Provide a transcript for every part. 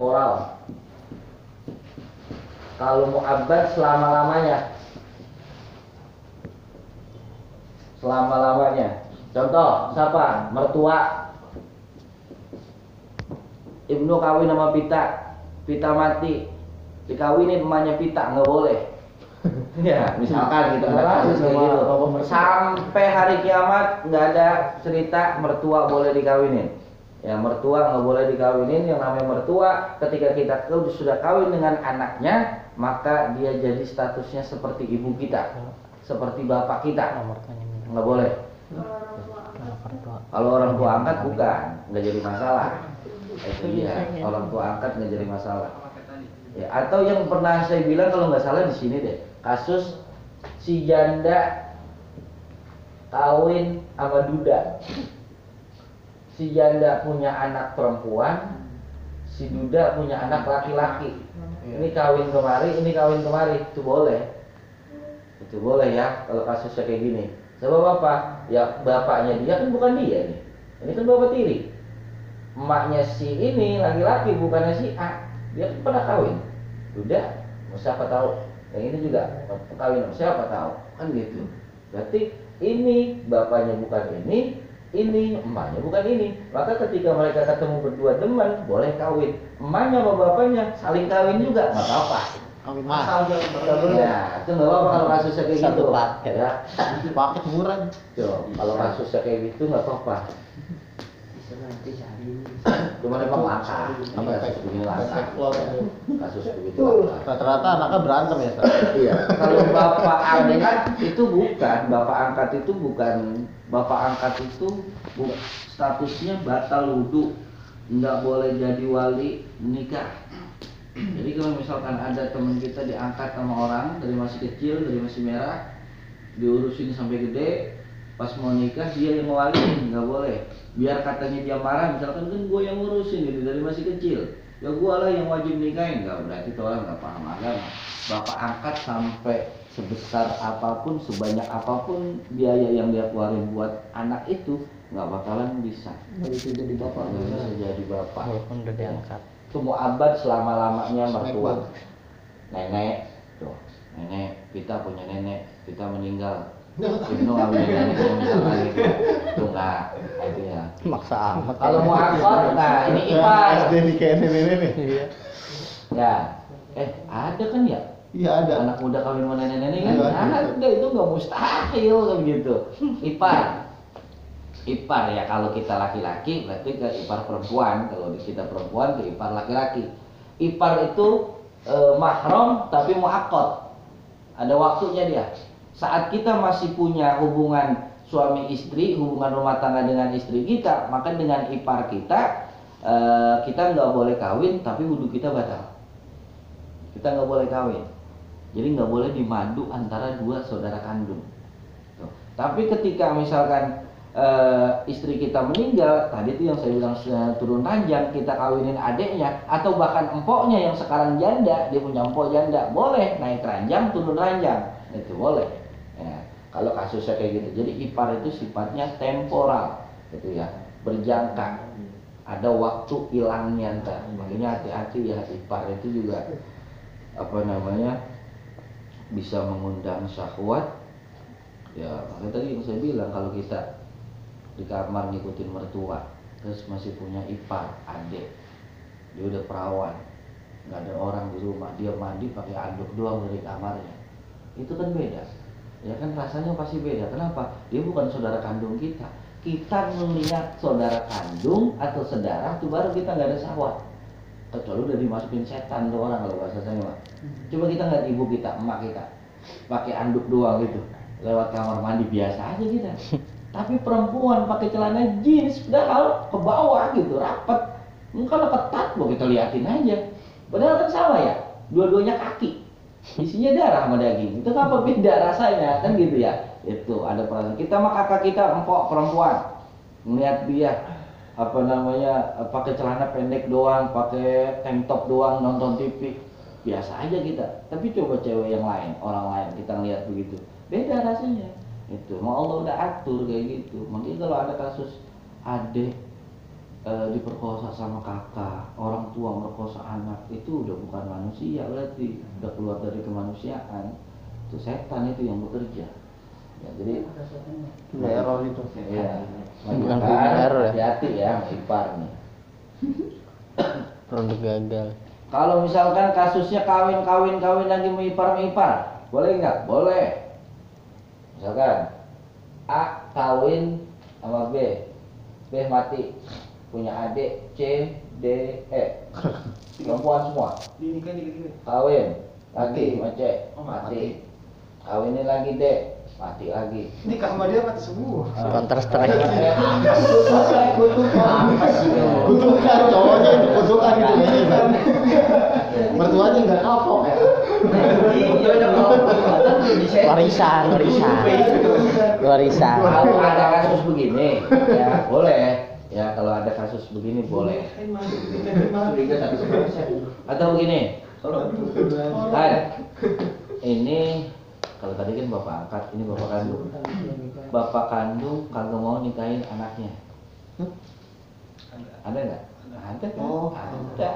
moral kalau mu'abbad selama-lamanya. Selama-lamanya. Contoh siapa? Mertua. Ibnu kawin sama Pita. Pita mati. Dikawinin emaknya Pita nggak boleh. Ya misalkan gitu kayak gitu. Sampai hari kiamat nggak ada cerita mertua boleh dikawinin ya mertua nggak boleh dikawinin. Yang namanya mertua ketika kita sudah kawin dengan anaknya maka dia jadi statusnya seperti ibu kita. Seperti bapak kita. Nggak boleh. Kalau orang tua angkat. Bukan. Nggak jadi masalah. Itu dia. Orang tua angkat nggak jadi masalah. Ya atau yang pernah saya bilang kalau nggak salah di sini deh. Kasus si janda kawin sama duda si janda punya anak perempuan si duda punya anak laki-laki. Ini kawin kemari ini kawin kemari. Itu boleh. Itu boleh ya kalau kasusnya kayak gini. Sebab apa ya bapaknya dia kan bukan dia nih. Ini kan bapak tiri. Emaknya si ini laki-laki bukannya si A. Dia kan pernah kawin. Udah mau siapa tahu. Yang ini juga kawin siapa tahu. Kan gitu. Berarti ini bapaknya bukan ini ini emaknya bukan ini. Maka ketika mereka ketemu berdua demen boleh kawin. Emaknya sama bapaknya saling kawin juga nggak apa-apa Kawin ya itu nggak apa-apa kalau kasusnya kayak Satu gitu. paket. ya. Paket murah. Tuh, kalau kasusnya kayak gitu nggak apa-apa cuma memang langka. Apa kasus begini langka. Backlog. kasus begitu Rata-rata anaknya berantem ya. Iya, kalau bapak angkat itu bukan, bapak angkat itu bukan, bapak angkat itu statusnya batal wudhu, nggak boleh jadi wali nikah. Jadi kalau misalkan ada teman kita diangkat sama orang dari masih kecil, dari masih merah, diurusin sampai gede, pas mau nikah dia yang wali, nggak boleh. Biar katanya dia marah, misalkan kan gue yang ngurusin gitu dari masih kecil, ya gue lah yang wajib nikahin, nggak berarti itu orang nggak paham agama. Bapak angkat sampai sebesar apa pun, sebanyak apa pun biaya yang dia keluarin buat anak itu nggak bakalan bisa. Nggak bisa jadi bapak. Nggak bisa jadi bapak. walaupun udah diangkat mau abad selama lamanya mertua. Nenek, tuh, nenek, kita punya nenek, kita meninggal. Ibnu nggak punya nenek, kalau misalkan gitu, itu Nah, ya. maksa amat Kalau mau angkot, nah ini ipar. SD nikahin nenek nih. iya Ya, eh ada kan ya? Iya ada. anak muda kawin sama nenek-nenek kan Iya. ada itu nggak mustahil kan gitu ipar ipar ya kalau kita laki-laki berarti ke ipar perempuan kalau kita perempuan ke ipar laki-laki ipar itu eh, mahram tapi muakkad ada waktunya dia saat kita masih punya hubungan suami istri hubungan rumah tangga dengan istri kita maka dengan ipar kita eh, kita nggak boleh kawin tapi wudhu kita batal. Kita nggak boleh kawin. Jadi nggak boleh dimadu antara dua saudara kandung. Tapi ketika misalkan eh, istri kita meninggal tadi itu yang saya bilang turun ranjang kita kawinin adiknya atau bahkan empoknya yang sekarang janda dia punya empok janda boleh naik ranjang turun ranjang. Itu boleh kalau kasusnya kayak gitu. Jadi ipar itu sifatnya temporal gitu ya. Berjangka. Ada waktu hilangnya ntar. Makanya hati-hati ya ipar itu juga apa namanya bisa mengundang syahwat. Ya makanya tadi yang saya bilang kalau kita di kamar ngikutin mertua terus masih punya ipar adik dia udah perawan nggak ada orang di rumah dia mandi pakai anduk doang dari kamarnya. Itu kan beda ya kan rasanya pasti beda. Kenapa? Dia bukan saudara kandung kita. Kita melihat saudara kandung atau saudara itu baru kita nggak ada syahwat kecuali udah dimasukin setan tuh orang kalau bahasa saya mah coba kita ngeliat ibu kita emak kita pakai anduk doang gitu lewat kamar mandi biasa aja kita. Tapi perempuan pakai celana jeans padahal ke bawah gitu rapet Hmm, kalau ketat mau kita liatin aja. Padahal kan sama ya dua-duanya kaki isinya darah sama daging. Itu apa beda rasanya? Kan gitu ya? Itu ada perasaan kita mah kakak kita empok perempuan. Melihat dia apa namanya pakai celana pendek doang pakai tank top doang nonton TV biasa aja kita. Tapi coba cewek yang lain orang lain kita ngeliat begitu. Beda rasanya. Itu mau Allah udah atur kayak gitu. Makanya kalau ada kasus adik eh, diperkosa sama kakak, orang tua merkosa anak itu udah bukan manusia berarti udah keluar dari kemanusiaan. Itu setan itu yang bekerja. Ya, jadi Error itu. ya, Bukan error ya? hati-hati ya ipar nih. produk gagal Kalau misalkan kasusnya kawin kawin kawin lagi mengipar mengipar, boleh nggak? Boleh. Misalkan A kawin sama B, B mati, punya adik C D E, perempuan semua. Dinikahin dikit-dikit. Kawin lagi sama C, Oh, mati. mati. Kawinin lagi D, mati lagi. Nikah sama dia mati semua. Counter strike. Selesai kutukan. Kutukan cowoknya itu kutukan itu ini kan. Mertuanya nggak kapok ya. Warisan, warisan. Warisan. Kalau ada kasus begini, ya boleh. Ya kalau ada kasus begini boleh. Atau begini, kan ini kalau tadi kan bapak angkat, ini bapak kandung. Bapak kandung kagak mau nikahin anaknya. Ada nggak? Ada kan? Oh. Ada.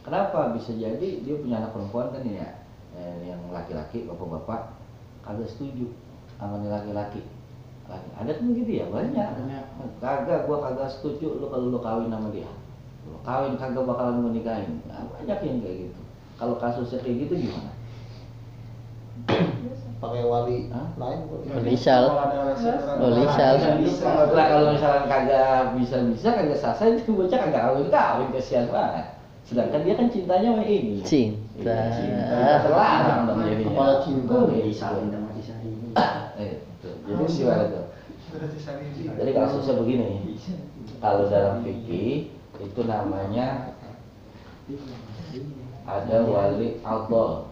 Kenapa? Bisa jadi dia punya anak perempuan kan ya, eh, yang laki-laki, bapak-bapak kagak setuju sama laki-laki. Laki- Ada kan gitu ya banyak. Kagak, gua kagak setuju lu kalau lu kawin sama dia. Lu kawin kagak bakalan gua nikahin. Nah, banyak yang kayak gitu. Kalau kasusnya kayak gitu gimana? Pakai wali Hah? lain. Lisal. Oh, lisal. Lah kalau misalkan kagak bisa-bisa kagak sah itu bocah kagak kawin kawin kasihan banget. Sedangkan dia kan cintanya sama ini. Cinta. Cinta terlarang dong jadinya. Kepala cinta. Oh, iya, saling sama Eh. Jadi tuh? Jadi kasusnya begini. Kalau dalam fikih itu namanya ada wali outdoor.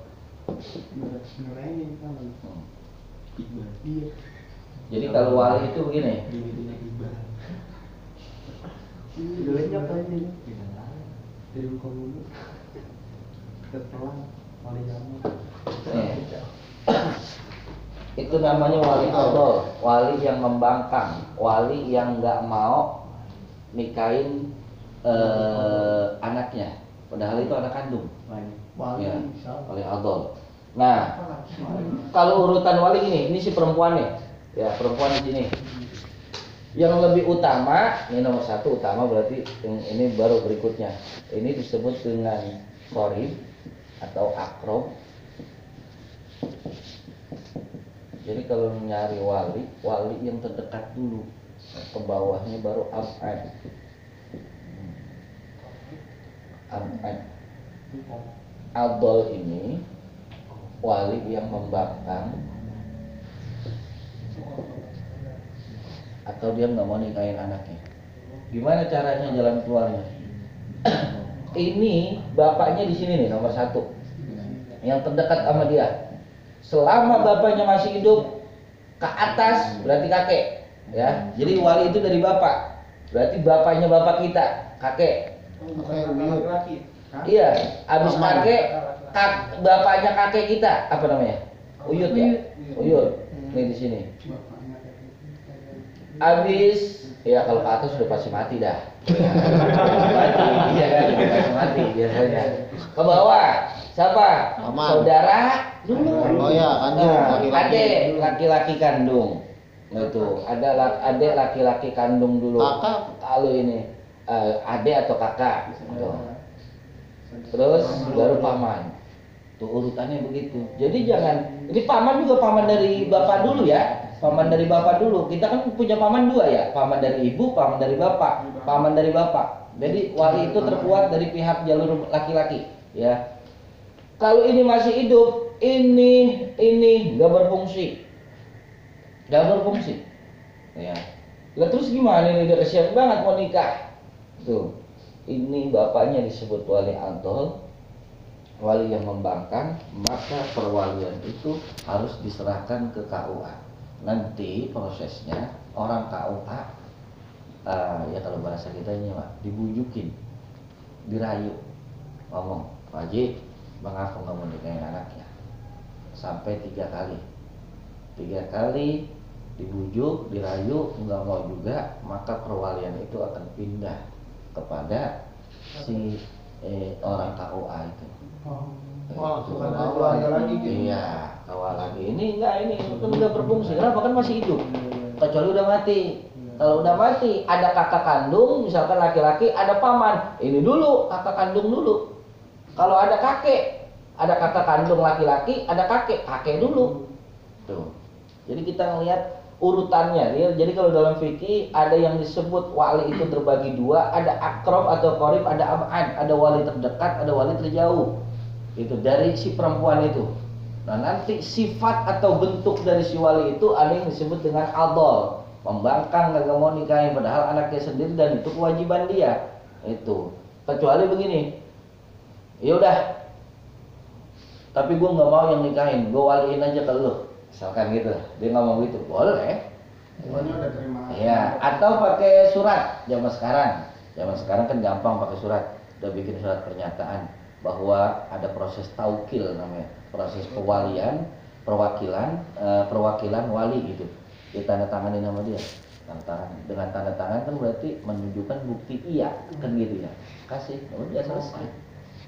Jadi kalau wali itu begini. Nih. Itu namanya wali outdoor, wali yang membangkang, wali yang nggak mau nikahin eh, anaknya, padahal itu anak kandung. Wali. Ya, wali outdoor. Nah, kalau urutan wali ini, ini si perempuan nih, ya perempuan di sini. Yang lebih utama, ini nomor satu utama berarti ini baru berikutnya. Ini disebut dengan korib atau akrob. Jadi kalau nyari wali, wali yang terdekat dulu. Ke bawahnya baru abad. Abad. Abdol ini wali yang membangkang atau dia nggak mau nikahin anaknya. Gimana caranya jalan keluarnya? ini bapaknya di sini nih nomor satu, yang terdekat sama dia. Selama bapaknya masih hidup ke atas berarti kakek, ya. Jadi wali itu dari bapak, berarti bapaknya bapak kita, kakek. Iya, abis Paman. kakek, kak, bapaknya kakek kita, apa namanya? Uyut ya? Uyut. Ini di sini. Abis, ya kalau ke atas sudah pasti mati dah. mati, iya kan, udah pasti mati biasanya. Ke bawah, siapa? Paman. Saudara dulu. Oh iya, kandung, Nah, laki-laki. adik, laki-laki kandung. Nah, itu ada adik laki-laki kandung dulu. Kakak. Kalau ini eh, adik atau kakak. Tuh. Terus baru paman. Tuh urutannya begitu. Jadi jangan ini paman juga paman dari bapak dulu ya. Paman dari bapak dulu. Kita kan punya paman dua ya. Paman dari ibu, paman dari bapak. Paman dari bapak. Jadi wali itu terkuat dari pihak jalur laki-laki, ya. Kalau ini masih hidup, ini ini nggak berfungsi, nggak berfungsi, ya. Lah terus gimana ini udah kesian banget mau nikah, tuh. Ini bapaknya disebut wali antol, wali yang membangkang, maka perwalian itu harus diserahkan ke KUA. Nanti prosesnya orang KUA, eh, ya kalau bahasa kita ini Pak, dibujukin, dirayu, ngomong, Pak Haji, Bang Afo nggak mau nikahin anaknya, sampai tiga kali, tiga kali dibujuk, dirayu, nggak mau juga, maka perwalian itu akan pindah kepada si eh, orang KUA itu. Wah, Itu. bukan keluarga lagi gitu. Iya, KUA lagi. Ini enggak ini kan udah berfungsi. Kenapa kan masih hidup? Kecuali udah mati. Kalau udah mati, ada kakak kandung, misalkan laki-laki, ada paman. Ini dulu, kakak kandung dulu. Kalau ada kakek, ada kakak kandung laki-laki, ada kakek, kakek dulu. Tuh. Jadi kita ngelihat urutannya. ya. Jadi kalau dalam fikih ada yang disebut wali itu terbagi dua, ada akrob atau korib, ada abad, ada wali terdekat, ada wali terjauh. Itu dari si perempuan itu. Nah nanti sifat atau bentuk dari si wali itu ada yang disebut dengan adol, pembangkang nggak mau nikahin padahal anaknya sendiri dan itu kewajiban dia. Itu. Kecuali begini, ya udah. Tapi gue nggak mau yang nikahin. Gue waliin aja ke lu. Misalkan gitu. Dia ngomong gitu. Boleh. Pokoknya udah terima. ya atau pakai surat. Zaman sekarang. Zaman sekarang kan gampang pakai surat. Udah bikin surat pernyataan bahwa ada proses taukil namanya. Proses pewalian perwakilan eh, perwakilan wali gitu ditandatangani nama dia. Tanda tangan. Dengan tanda tangan kan berarti menunjukkan bukti iya kan gitu ya. Kasih. Ya udah selesai.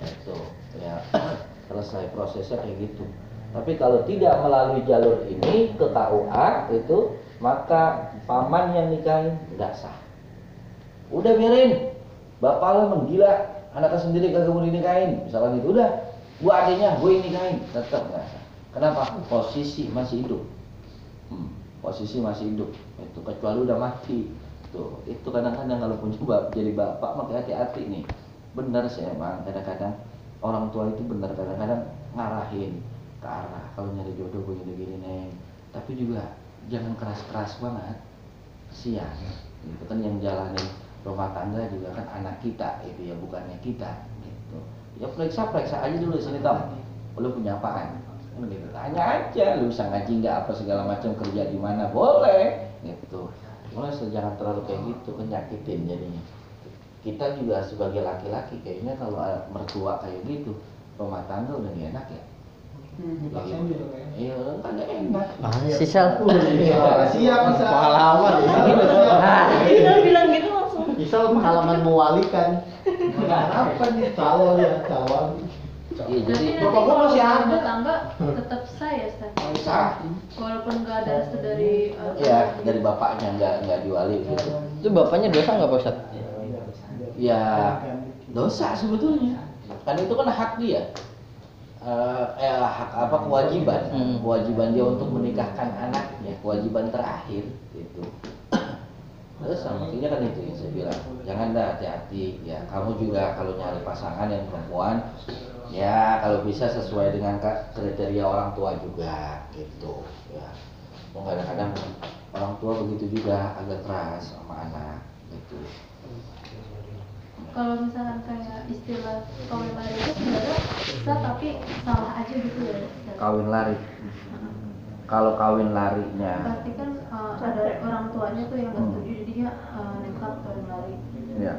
Itu ya selesai prosesnya kayak gitu. Tapi kalau tidak melalui jalur ini ke KUA itu maka paman yang nikahin nggak sah. Udah biarin. Bapak lo menggila. Anaknya sendiri kagak mau dinikahin. Misalkan gitu udah. Gua adiknya gue nikahin. Tetap nggak sah. Kenapa? Posisi masih hidup. Hmm, posisi masih hidup. Itu kecuali udah mati. Tuh itu kadang-kadang kalau punya bap jadi bapak maka hati-hati nih. Benar sih emang kadang-kadang orang tua itu benar kadang-kadang ngarahin ke arah kalau nyari jodoh gue gini-gini neng. Tapi juga jangan keras-keras banget. Kesian itu kan yang jalanin rumah tangga juga kan anak kita itu ya bukannya kita. Gitu. Ya periksa periksa aja dulu sini tom lu punya apaan gitu tanya aja lu bisa ngaji nggak apa segala macam kerja di mana boleh gitu mulai jangan terlalu kayak gitu kan nyakitin jadinya kita juga sebagai laki-laki kayaknya kalau mertua kayak gitu rumah tangga udah gak enak ya Hmm, iya kan gak enak Ah, si. Iya, siap. Pengalaman. Nah, bilang gitu langsung. Misal pengalaman mewalikan. Apa nih calon ya calon? Iya jadi Bapak gua masih ada. rumah tangga tetap sah ya Stan? sah. Walaupun nggak ada restu dari uh, ya dari bapaknya nggak nggak diwali gitu. Itu bapaknya dosa nggak Pak Ustad? ya dosa sebetulnya. Kan itu kan hak dia. Eh eh, hak apa kewajiban. Hmm. kewajiban dia untuk menikahkan anaknya kewajiban terakhir gitu. Terus makanya kan itu yang saya bilang. Jangan dah hati-hati. Ya kamu juga kalau nyari pasangan yang perempuan ya kalau bisa sesuai dengan kriteria orang tua juga gitu ya. Kadang-kadang orang tua begitu juga agak keras sama anak gitu. Kalau misalkan kayak istilah kawin lari itu sebenarnya sah tapi salah aja gitu ya kawin lari. Kalau kawin larinya. Berarti kan uh, ada orang tuanya tuh yang nggak Hmm. setuju jadinya uh, nekat kawin lari. ya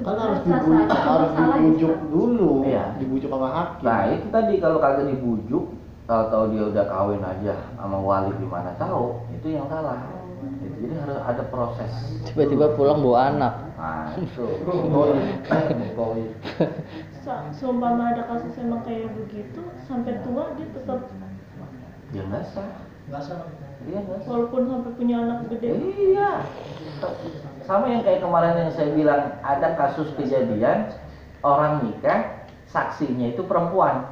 Kan harus sah dibujuk, harus dibujuk gitu, dulu. Iya. Dibujuk sama hakim. nah itu tadi kalau kagak dibujuk tahu-tahu dia udah kawin aja sama wali di mana tahu itu yang salah itu jadi harus ada proses Tiba-tiba pulang bawa anak. nah itu Sa- seumpama ada kasus emang kayak begitu sampai tua dia tetap ya nggak sah Nggak salah. iya nggak sah walaupun sampai punya anak gede Iya. Sama yang kayak kemarin yang saya bilang ada kasus kejadian orang nikah saksinya itu perempuan.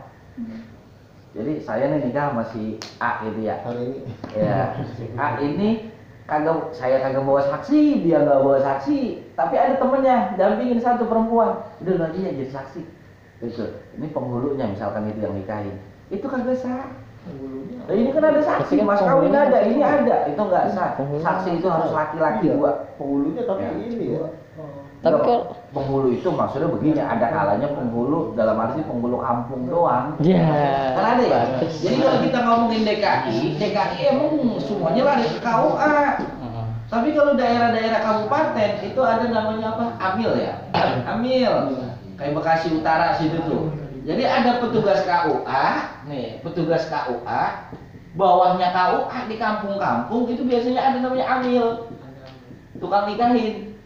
Jadi saya nih nikah sama si A gitu ya. Hari ini. Ya, si A ini kagak saya kagak bawa saksi, dia nggak bawa saksi, tapi ada temennya dampingin satu perempuan, udah nanti ya jadi saksi. Gitu. Ini penghulunya misalkan itu yang nikahin, itu kagak sah. Nah, ini kan ada saksi, Tapi kan mas kawin ada, ini ada, itu nggak sah. Saksi itu harus laki-laki Iya, dua. Penghulunya tapi Ya. ini ya. Tapi Nggak, kalau penghulu itu maksudnya begini, ada kalanya penghulu dalam arti penghulu kampung doang. ya. Kan ada ya. bagus. Jadi kalau kita ngomongin DKI, DKI emang semuanya lari ke KUA. Heeh. Tapi kalau daerah-daerah kabupaten itu ada namanya apa? Amil ya. Amil. Kayak Bekasi Utara situ tuh. Jadi ada petugas KUA, nih, petugas KUA, bawahnya KUA di kampung-kampung itu biasanya ada namanya Amil. Tukang nikahin.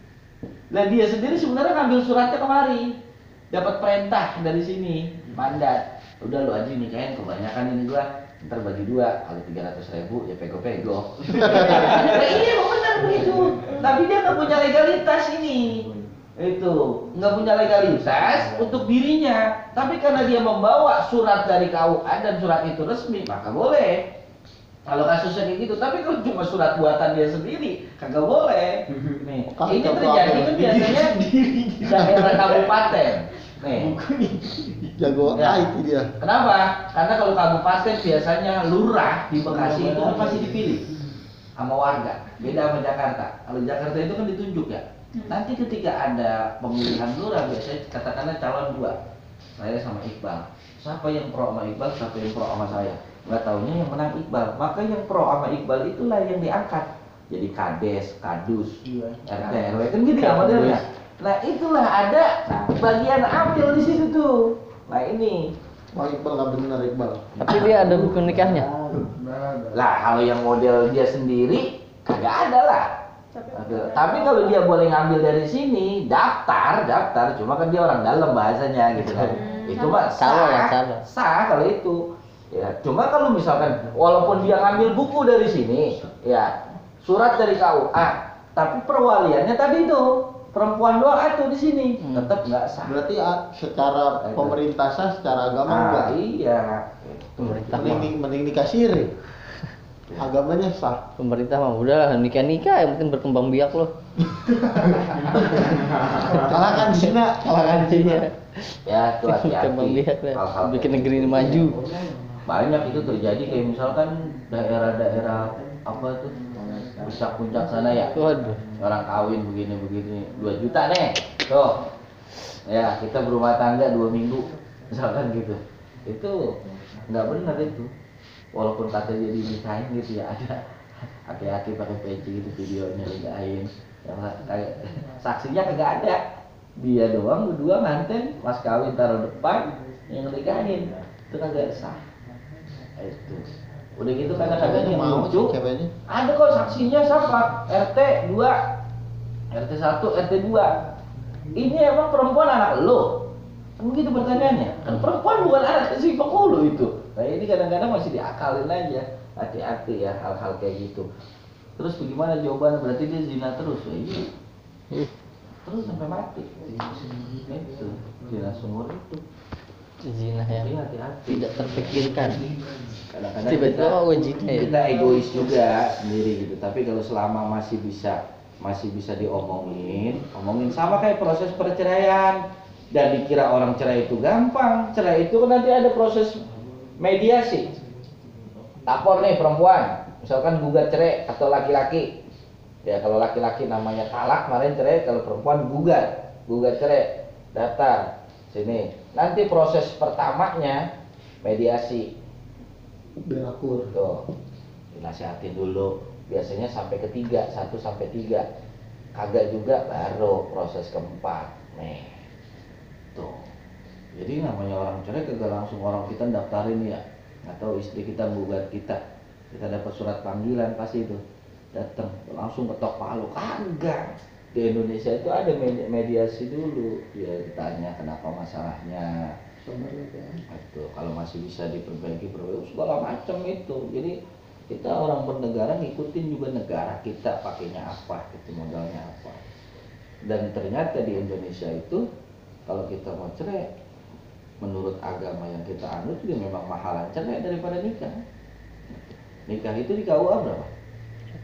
Lah dia sendiri sebenarnya ngambil suratnya kemari. Dapat perintah dari sini, mandat. Udah lu aja nikahin kebanyakan ini gua ntar bagi dua kali tiga ratus ribu ya pego pego nah, ini emang benar begitu tapi dia nggak punya legalitas ini itu nggak punya legalitas untuk dirinya tapi karena dia membawa surat dari KUA dan surat itu resmi maka boleh kalau kasusnya kayak gitu tapi kalau cuma surat buatan dia sendiri kagak boleh nih ini terjadi apa-apa. kan biasanya daerah kabupaten nih Jago Ya. IT dia. Kenapa? Karena kalau kabupaten biasanya lurah di Bekasi itu kan pasti dipilih sama warga. Beda sama Jakarta. Kalau Jakarta itu kan ditunjuk ya. Nanti ketika ada pemilihan lurah biasanya katakanlah calon dua. Saya sama Iqbal. Siapa yang pro sama Iqbal, siapa yang pro sama saya. Nggak taunya yang menang Iqbal. Maka yang pro sama Iqbal itulah yang diangkat. Jadi kades, kadus, RT, RW kan gitu ya modelnya. Nah itulah ada bagian ambil di situ tuh. Nah ini Bang Iqbal nggak benar Iqbal. Tapi dia ada buku nikahnya. Lah kalau yang model dia sendiri kagak ada lah. Tapi, kalau dia boleh ngambil dari sini, daftar, daftar. Cuma kan dia orang dalam bahasanya gitu kan. Itu mah Calon lah, sah, calon. sah kalau itu. Ya, cuma kalau misalkan walaupun dia ngambil buku dari sini, ya surat dari KUA, tapi perwaliannya tadi itu perempuan doang itu di sini, Hmm. tetap nggak sah. Berarti ah, secara pemerintah sah, secara agama Ah, enggak. iya. Pemerintah Mending, mah, di- mending dikasih Agamanya sah. pemerintah mah udah nikah nikah yang penting berkembang biak loh. Kalahkan Cina, kalahkan Cina. Ya, itu Berkembang hati-hati. biak lah. Hal-hal Bikin negeri ini maju. banyak itu terjadi kayak misalkan daerah-daerah apa tuh puncak-puncak sana ya Waduh. orang kawin begini begini 2 juta nih tuh ya kita berumah tangga dua minggu misalkan gitu itu nggak benar itu walaupun kata dia dinikahin gitu ya ada aki-aki pakai peci gitu videonya nikahin yang kayak saksinya kagak ada. Dia doang berdua nganten pas kawin taruh depan yang nikahin. Itu kagak sah. Itu. Udah gitu kadang-kadang yang Mau lucu. ada kok saksinya siapa? RT 2 RT 1 RT 2 ini emang perempuan anak lo kan begitu pertanyaannya. Kan perempuan bukan anak si penghulu itu. Nah ini kadang-kadang masih diakalin aja. Hati-hati ya hal-hal kayak gitu. Terus bagaimana jawaban berarti dia zina terus? Ya iya. Terus sampai mati. Itu. Zina sumur itu zina yang Jadi hati-hati. tidak terpikirkan. kadang-kadang Tiba-tiba kita- oh zina ya. kita egois juga sendiri gitu. Tapi kalau selama masih bisa masih bisa diomongin omongin sama kayak proses perceraian dan dikira orang cerai itu gampang cerai itu kan nanti ada proses mediasi lapor nih perempuan misalkan gugat cerai atau laki-laki ya kalau laki-laki namanya talak kemarin cerai kalau perempuan gugat gugat cerai daftar sini nanti proses pertamanya mediasi Biar akur. Tuh, dinasihatin dulu. Biasanya sampai ketiga, satu sampai tiga. Kagak juga baru proses keempat. Nih, tuh. Jadi namanya orang cerai kagak langsung orang kita daftarin ya. Atau istri kita gugat kita. Kita dapat surat panggilan pasti itu. Datang langsung ketok palu. Kagak. Di Indonesia itu ada medi- mediasi dulu. Ya ditanya kenapa masalahnya. Itu kalau masih bisa diperbaiki perbaiki segala macam itu. Jadi kita orang bernegara ngikutin juga negara kita pakainya apa, itu modalnya apa. Dan ternyata di Indonesia itu kalau kita mau cerai menurut agama yang kita anut juga memang mahalan cerai daripada nikah. Nikah itu di KUA berapa?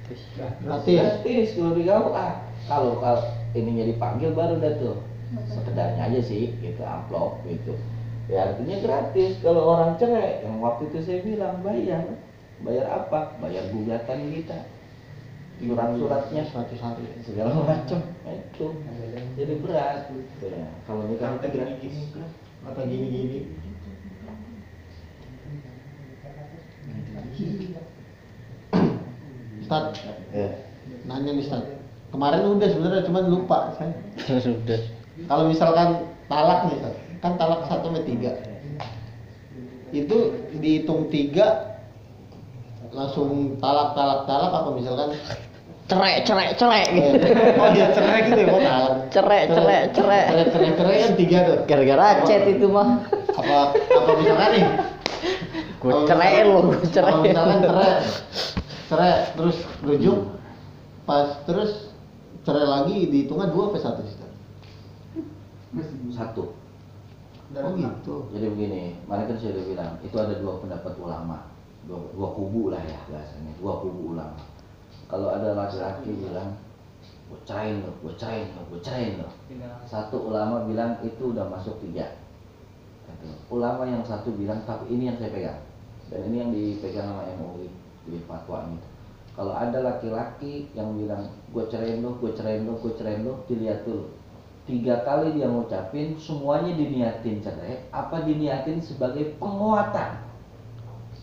Gratis. Gratis kalau di KUA. Kalau kalau ininya dipanggil baru dah tuh. Sekedarnya aja sih, gitu amplop gitu. Ya artinya gratis. Kalau orang cerai, yang waktu itu saya bilang bayar. Bayar apa? Bayar gugatan kita. Surat-suratnya Satu hari. segala macam itu jadi berat gitu ya kalau nikah itu gratis Kata gini-gini. Ustad, ya nanya nih Ustad. Kemarin udah sebenarnya cuman lupa saya. Sudah. Kalau misalkan talak nih, Ustad, kan talak satu sampai tiga. Itu dihitung tiga langsung talak talak talak apa misalkan cerek cerek cerek gitu. Oh dia cerai gitu ya, gua tahu. Cerek, cerek, cerek. Cerai, cerai, cerai kan tiga tuh. Gara-gara chat itu mah. Apa apa misalkan nih? Gue cerai misalkan- lo, gue cerai. Kalau misalkan cerai, cerai terus rujuk, pas terus cerai lagi dihitungnya dua apa satu sih? Satu. Oh gitu. Jadi begini, mana kan saya udah bilang, itu ada dua pendapat ulama, dua, dua kubu lah ya bahasanya, dua kubu ulama. Kalau ada laki-laki bilang, cerain lo, cerain lo, cerain lo. Satu ulama bilang itu udah masuk tiga. Ulama yang satu bilang, tapi ini yang saya pegang. Dan ini yang dipegang sama MUI di fatwa ini. Kalau ada laki-laki yang bilang, gue cerain lo, gue cerain lo, gue cerain lo, dilihat dulu. Tiga kali dia ngucapin, semuanya diniatin cerai, apa diniatin sebagai penguatan.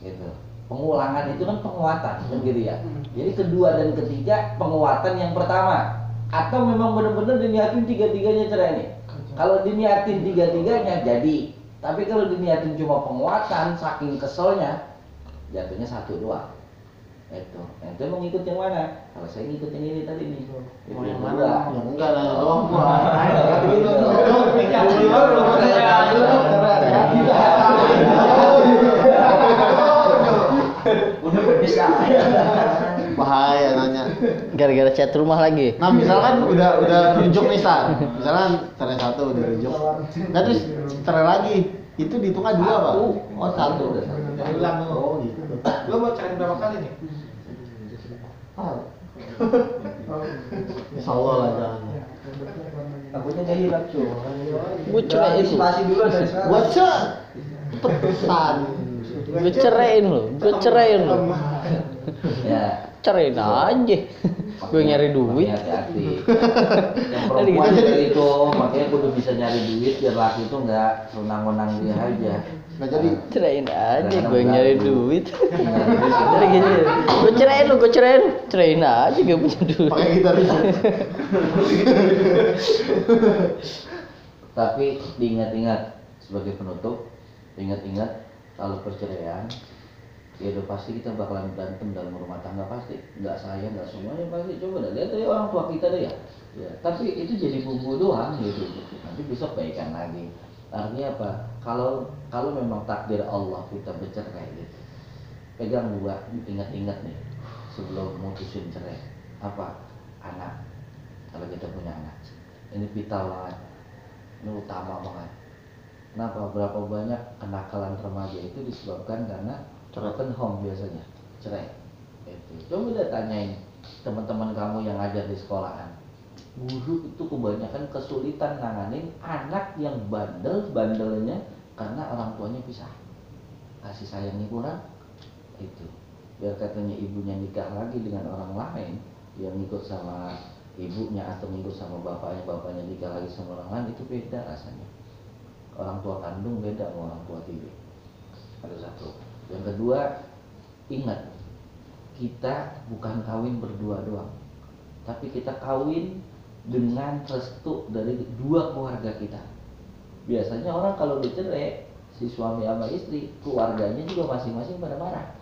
Gitu. Pengulangan itu kan penguatan, kan gitu ya. Jadi kedua dan ketiga penguatan yang pertama. Atau memang benar-benar diniatin tiga-tiganya cerai nih. Kalau diniatin tiga-tiganya jadi. Tapi kalau diniatin cuma penguatan, saking keselnya, jatuhnya satu doang. Itu. Nah, itu mau ngikut yang mana? Kalau saya ngikut yang ini tadi nih. Mau yang mana? Ya enggak lah, gua. Udah bisa. Bahaya nanya. Gara-gara chat rumah lagi. Nah misalkan udah udah rujuk nih Stan. Misalkan cerai satu udah rujuk. Nah terus cerai lagi. Itu dihitungnya dua pak? Oh satu. Udah lu. Oh gitu. Lu mau cari berapa kali nih? Insya Allah lah jangan. Takutnya dia hilang cuy. Gue cerai itu. Dulu dari sekarang. Gua cek pesan. Gue ceraiin lo, gue ceraiin lo. Ya. Cerain aja. Gue nyari duit. Makanya hati-hati. Yang perempuan Jadi- juga itu, makanya kudu bisa nyari duit biar laki itu nggak senang-senang dia aja. Nah jadi Cerain aja, gue nyari duit. Gini, gue ceraiin lo, gue ceraiin, ceraiin aja gak punya duit. pakai gitar. Tapi diingat-ingat sebagai penutup, ingat-ingat kalau perceraian ya udah pasti kita bakalan berantem dalam rumah tangga pasti. Nggak saya nggak semuanya pasti. Coba dah lihat dari orang tua kita deh ya. Ya tapi itu jadi bumbu doang gitu. Nanti besok baikan lagi. Artinya apa? Kalau kalau memang takdir Allah kita bercerai gitu pegang dua ingat-ingat nih sebelum mutusin cerai. Apa? Anak. Kalau kita punya anak. Ini vital banget. Ini utama banget kenapa berapa banyak kenakalan remaja itu disebabkan karena broken home biasanya cerai. Itu. Coba deh tanyain teman-teman kamu yang ngajar di sekolahan. Guru itu kebanyakan kesulitan nanganin anak yang bandel bandelnya karena orang tuanya pisah. Kasih sayangnya kurang. Itu. Biar katanya ibunya nikah lagi dengan orang lain yang ikut sama ibunya atau ngikut sama bapaknya bapaknya nikah lagi sama orang lain itu beda rasanya orang tua kandung beda sama orang tua tiri. Ada satu. Yang kedua ingat kita bukan kawin berdua doang. Tapi kita kawin dengan restu dari dua keluarga kita. Biasanya orang kalau dicerai si suami sama istri keluarganya juga masing-masing pada marah.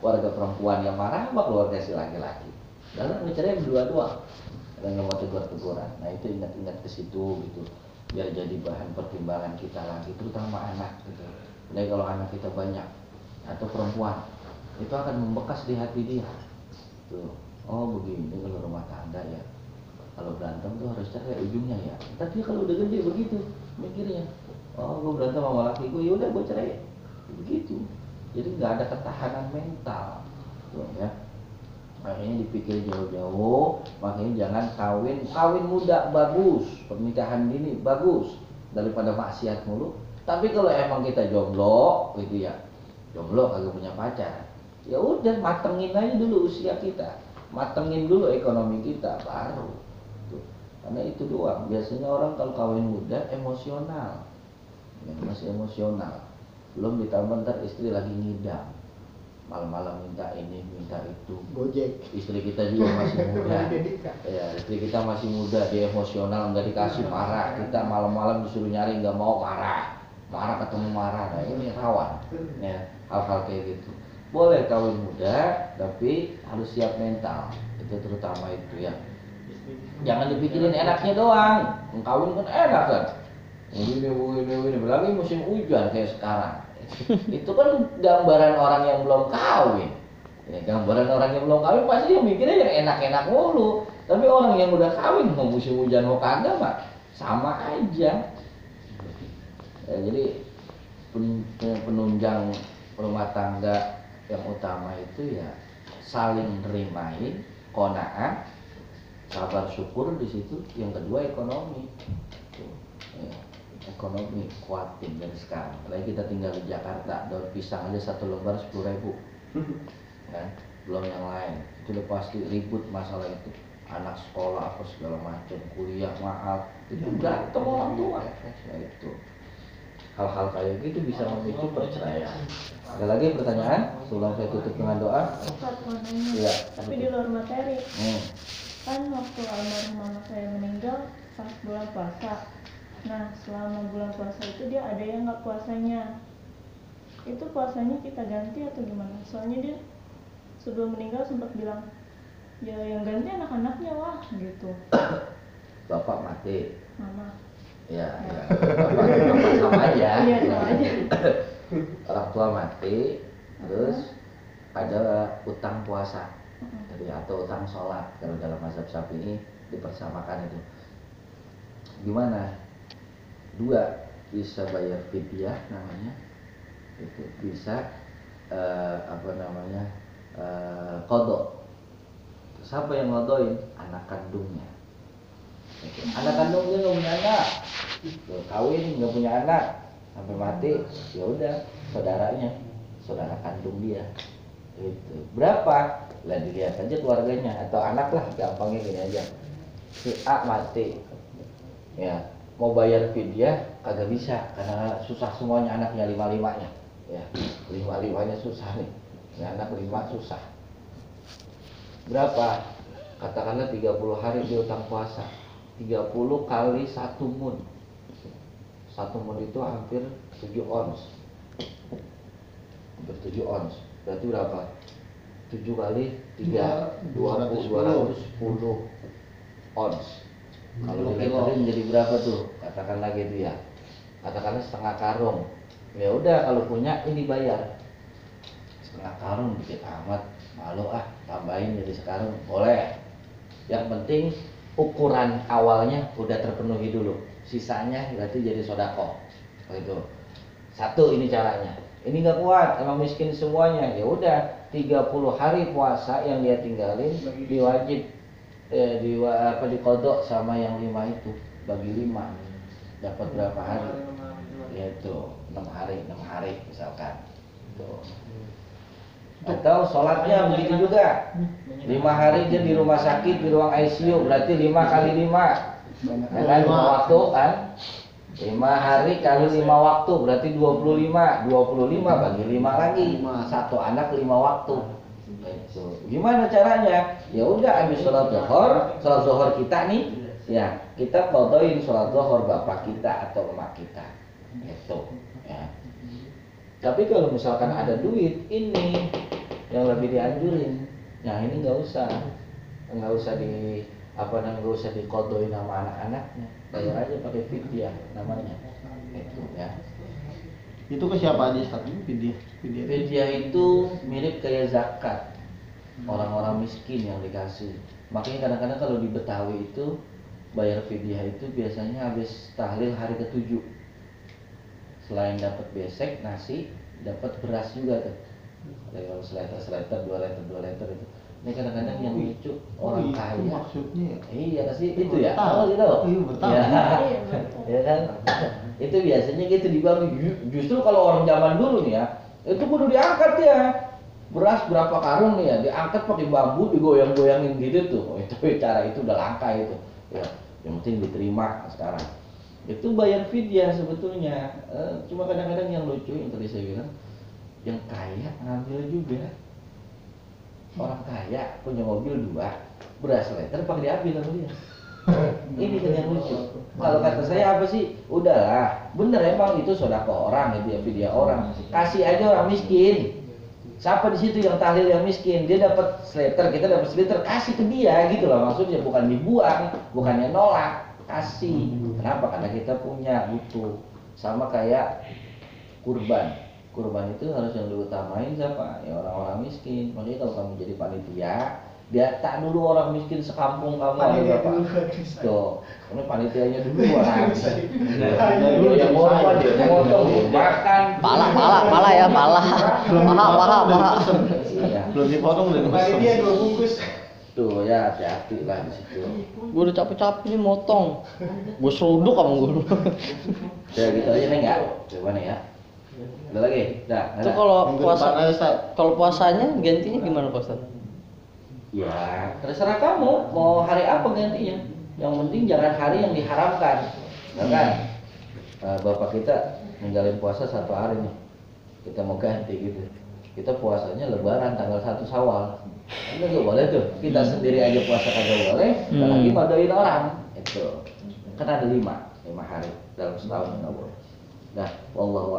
Keluarga perempuan yang marah sama keluarga si laki-laki. Karena ngecerai berdua doang. Dan nggak mau tegur-teguran. Nah itu ingat-ingat ke situ gitu biar jadi bahan pertimbangan kita lagi terutama anak gitu. Jadi kalau anak kita banyak atau perempuan itu akan membekas di hati dia. Tuh oh begini kalau rumah tangga ya. Kalau berantem tuh harus cerai ujungnya ya. Tapi kalau udah gede begitu mikirnya. Oh gue berantem sama laki gue yaudah gue cerai. Begitu. Jadi nggak ada ketahanan mental. Tuh ya makanya dipikir jauh-jauh makanya jangan kawin. Kawin muda bagus. Pernikahan dini bagus. Daripada maksiat mulu. Tapi kalau emang kita jomblo gitu ya. Jomblo kagak punya pacar. Ya udah matengin aja dulu usia kita. Matengin dulu ekonomi kita baru. Tuh. karena itu doang. Biasanya orang kalau kawin muda emosional. Ya, masih emosional. Belum ditambah ntar istri lagi ngidam malam-malam minta ini minta itu. Gojek. istri kita juga masih muda. Ya istri kita masih muda dia emosional nggak dikasih marah. Kita malam-malam disuruh nyari nggak mau marah. Marah ketemu marah. Nah ini rawan. Ya hal-hal kayak gitu. Boleh kawin muda tapi harus siap mental. Itu terutama itu ya. Jangan dipikirin enaknya doang. Kawin kan enak kan. Ini ini ini. Lagi musim hujan kayak sekarang itu kan gambaran orang yang belum kawin. Ya, gambaran orang yang belum kawin pasti dia mikirnya yang enak-enak mulu. Tapi orang yang udah kawin mau musim hujan mau kagak mah sama aja. Ya, jadi pen- penunjang rumah tangga yang utama itu ya saling nerimain kona'ah sabar syukur di situ. Yang kedua ekonomi. Ya, ekonomi kuatin dari sekarang. Apalagi kita tinggal di Jakarta daun pisang aja satu lembar sepuluh ribu. Kan? Belum yang lain. Itu udah pasti ribut masalah itu. Anak sekolah apa segala macam kuliah mahal. Itu berantem orang tua. ya itu. Hal-hal kayak gitu bisa memicu perceraian. ada lagi pertanyaan? Sebelum saya tutup dengan doa. Iya. Tapi di luar materi. hmm. Kan waktu almarhum mama saya meninggal pas bulan puasa. Nah, selama bulan puasa itu dia ada yang nggak puasanya. Itu puasanya kita ganti atau gimana? Soalnya dia sebelum meninggal sempat bilang, ya yang ganti anak-anaknya wah gitu. bapak mati Mama. ya, ya. bapak, bapak sama aja Iya, sama aja. orang tua mati terus ada utang puasa jadi atau utang sholat kalau dalam mazhab syafi'i dipersamakan itu gimana dua bisa bayar fidyah namanya. Itu bisa eh, apa namanya eh, kodok. Siapa yang ngodoin? Anak kandungnya. Anak kandungnya nggak punya anak. Tuh, kawin nggak punya anak. Sampai mati ya udah saudaranya saudara kandung dia. Itu berapa? Lah dilihat aja keluarganya atau anak lah gampangnya gini aja. Si A mati. Ya mau bayar fidyah kagak bisa. Karena susah semuanya anaknya lima limanya ya lima limanya susah nih. Ini anak lima susah. Berapa? Katakanlah 30 hari dia utang puasa. 30 kali satu mun satu mun itu hampir 7 ons. Hampir 7 ons. Berarti berapa? 7 kali 3 20 210 ons kalau diliterin jadi berapa tuh? Katakanlah gitu ya. Katakanlah setengah karung. Ya udah kalau punya ini bayar. Setengah karung dikit amat. Malu ah tambahin jadi sekarang. Boleh. Yang penting ukuran awalnya udah terpenuhi dulu. Sisanya berarti jadi sodako. Itu. Satu ini caranya. Ini nggak kuat emang miskin semuanya. Ya udah 30 hari puasa yang dia tinggalin diwajib eh, di apa dikodok sama yang lima itu. Bagi lima dapat berapa hari? Yaitu enam hari enam hari misalkan. Tuh atau sholatnya begitu juga. Lima hari dia di rumah sakit di ruang ICU berarti lima kali lima. Ya kan? Lima waktu kan? Lima hari kali lima waktu. Berarti 25 25 bagi lima lagi. Satu anak lima waktu Gimana caranya? Ya udah habis sholat zuhur sholat zuhur kita nih ya kita fotoin sholat zuhur bapak kita atau emak kita. Itu ya. Tapi kalau misalkan ada duit ini yang lebih dianjurin. Nah ini nggak usah. Nggak usah di apa namanya nggak usah dikodoin sama anak-anaknya. Bayar aja pakai fidyah namanya. Itu ya. Itu ke siapa aja Ustaz? Fidyah. fidyah itu mirip kayak zakat orang-orang miskin yang dikasih. Makanya kadang-kadang kalau di Betawi itu bayar fidyah itu biasanya habis tahlil hari ketujuh. Selain dapat besek nasi dapat beras juga tuh. Kalau seleter seleter dua liter dua liter itu. Ini kadang-kadang yang lucu orang itu kaya. maksudnya? Ya? iya kasih itu ya. Tahu. oh gitu Iya, bertahu. ya, Iya, betul. ya kan? Itu biasanya gitu dibagi Ju- justru kalau orang zaman dulu nih ya itu kudu diangkat ya beras berapa karung nih ya? Diangkat pakai bambu digoyang-goyangin gitu tuh. Oh, itu cara itu udah langka itu. Ya yang penting diterima sekarang. Itu bayar fidyah sebetulnya. Eh, cuma kadang-kadang yang lucu yang tadi saya bilang yang kaya ngambil juga. Orang kaya punya mobil dua beras liter pakai diambil sama dia. Ini kan yang lucu. Kalau kata saya apa sih? Udahlah bener emang itu sodako orang itu ya video orang. Kasih aja orang miskin Siapa di situ yang tahlil yang miskin? Dia dapat slater, kita dapat slater, kasih ke dia gitu loh. Maksudnya bukan dibuang, bukannya nolak, kasih. Kenapa? Karena kita punya butuh. Sama kayak kurban. Kurban itu harus yang diutamain siapa? Ya orang-orang miskin. Makanya kalau kamu jadi panitia, data dulu orang miskin sekampung kamu ada Panitia berapa? dulu. Tuh, ini panitianya dulu orang. Iya, dulu yang dia ngomong dia makan. Pala, pala, pala ya, pala. Belum Paha, dipotong, paha, udah paha. Belum dipotong udah dipesen. Panitia dua bungkus. Tuh ya hati-hati lah di situ. Gue udah capek-capek nih motong. Gue seruduk sama gue. Ya gitu aja nih enggak? Coba nih ya. Ada lagi? Dah, Itu kalau puasa kalau puasanya gantinya gimana Pak Ustaz? Ya, terserah kamu mau hari apa gantinya. Yang penting jangan hari yang diharamkan. Ya kan? Eh, Bapak kita ninggalin puasa satu hari nih. Kita mau ganti gitu. Kita puasanya lebaran tanggal 1 Syawal. Itu nggak boleh tuh. Kita sendiri aja puasa kagak boleh, Hmm. madain orang. Itu. Kan ada lima, lima hari dalam setahun nggak boleh. Nah, wallahu.